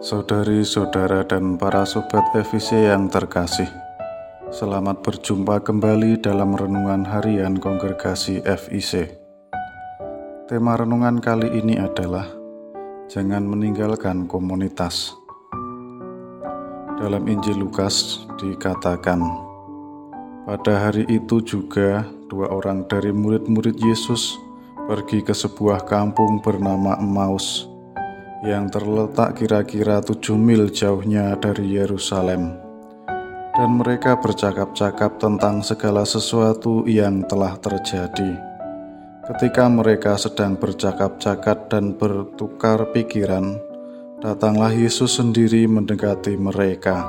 Saudari-saudara dan para sobat FIC yang terkasih, selamat berjumpa kembali dalam renungan harian kongregasi FIC. Tema renungan kali ini adalah Jangan meninggalkan komunitas. Dalam Injil Lukas dikatakan, pada hari itu juga dua orang dari murid-murid Yesus pergi ke sebuah kampung bernama Emmaus yang terletak kira-kira tujuh mil jauhnya dari Yerusalem. Dan mereka bercakap-cakap tentang segala sesuatu yang telah terjadi. Ketika mereka sedang bercakap-cakap dan bertukar pikiran, datanglah Yesus sendiri mendekati mereka,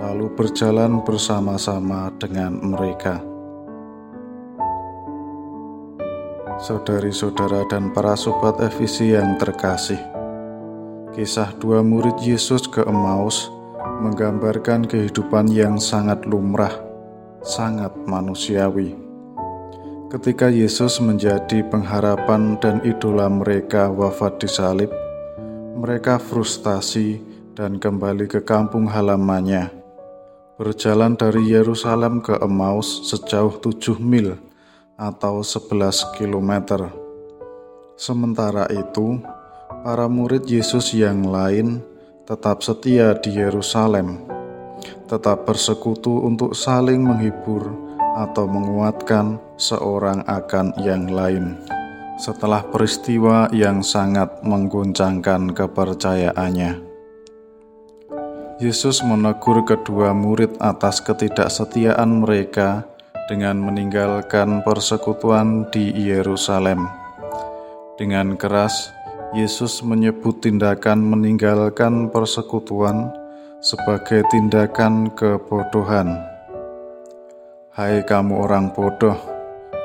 lalu berjalan bersama-sama dengan mereka. Saudari-saudara dan para sobat FVC yang terkasih, Kisah dua murid Yesus ke Emmaus menggambarkan kehidupan yang sangat lumrah, sangat manusiawi. Ketika Yesus menjadi pengharapan dan idola mereka wafat di salib, mereka frustasi dan kembali ke kampung halamannya. Berjalan dari Yerusalem ke Emmaus sejauh tujuh mil atau 11 kilometer. Sementara itu, para murid Yesus yang lain tetap setia di Yerusalem, tetap bersekutu untuk saling menghibur atau menguatkan seorang akan yang lain. Setelah peristiwa yang sangat mengguncangkan kepercayaannya, Yesus menegur kedua murid atas ketidaksetiaan mereka dengan meninggalkan persekutuan di Yerusalem. Dengan keras, Yesus menyebut tindakan meninggalkan persekutuan sebagai tindakan kebodohan. Hai kamu orang bodoh,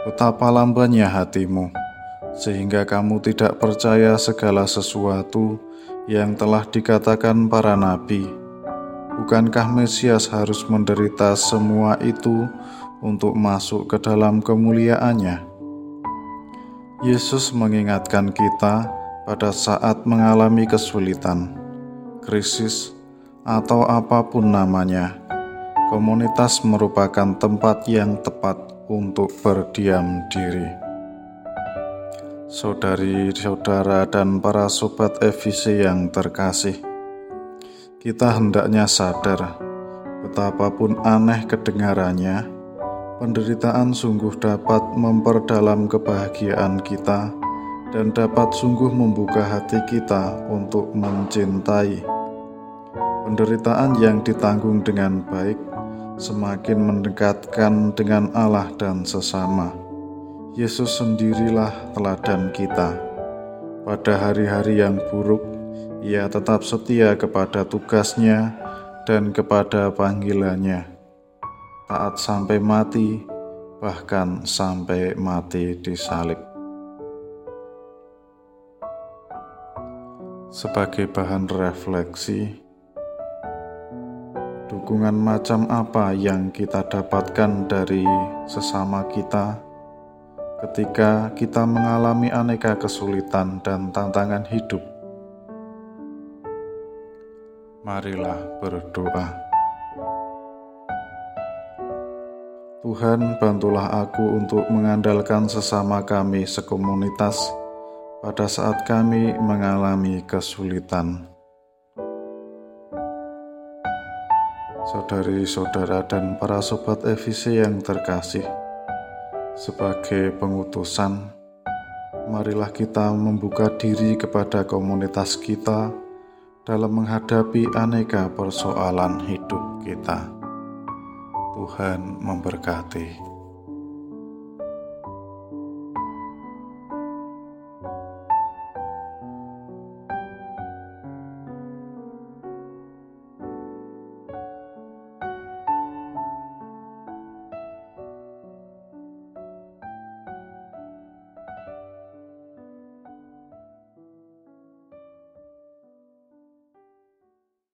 betapa lambannya hatimu, sehingga kamu tidak percaya segala sesuatu yang telah dikatakan para nabi. Bukankah Mesias harus menderita semua itu untuk masuk ke dalam kemuliaannya? Yesus mengingatkan kita pada saat mengalami kesulitan, krisis, atau apa pun namanya, komunitas merupakan tempat yang tepat untuk berdiam diri. Saudari-saudara dan para sobat FVC yang terkasih, kita hendaknya sadar betapapun aneh kedengarannya, penderitaan sungguh dapat memperdalam kebahagiaan kita dan dapat sungguh membuka hati kita untuk mencintai. Penderitaan yang ditanggung dengan baik semakin mendekatkan dengan Allah dan sesama. Yesus sendirilah teladan kita. Pada hari-hari yang buruk, ia tetap setia kepada tugasnya dan kepada panggilannya. Taat sampai mati, bahkan sampai mati di salib. Sebagai bahan refleksi. Dukungan macam apa yang kita dapatkan dari sesama kita ketika kita mengalami aneka kesulitan dan tantangan hidup? Marilah berdoa. Tuhan, bantulah aku untuk mengandalkan sesama kami sekomunitas pada saat kami mengalami kesulitan. Saudari-saudara dan para sobat EVC yang terkasih, sebagai pengutusan, marilah kita membuka diri kepada komunitas kita dalam menghadapi aneka persoalan hidup kita. Tuhan memberkati.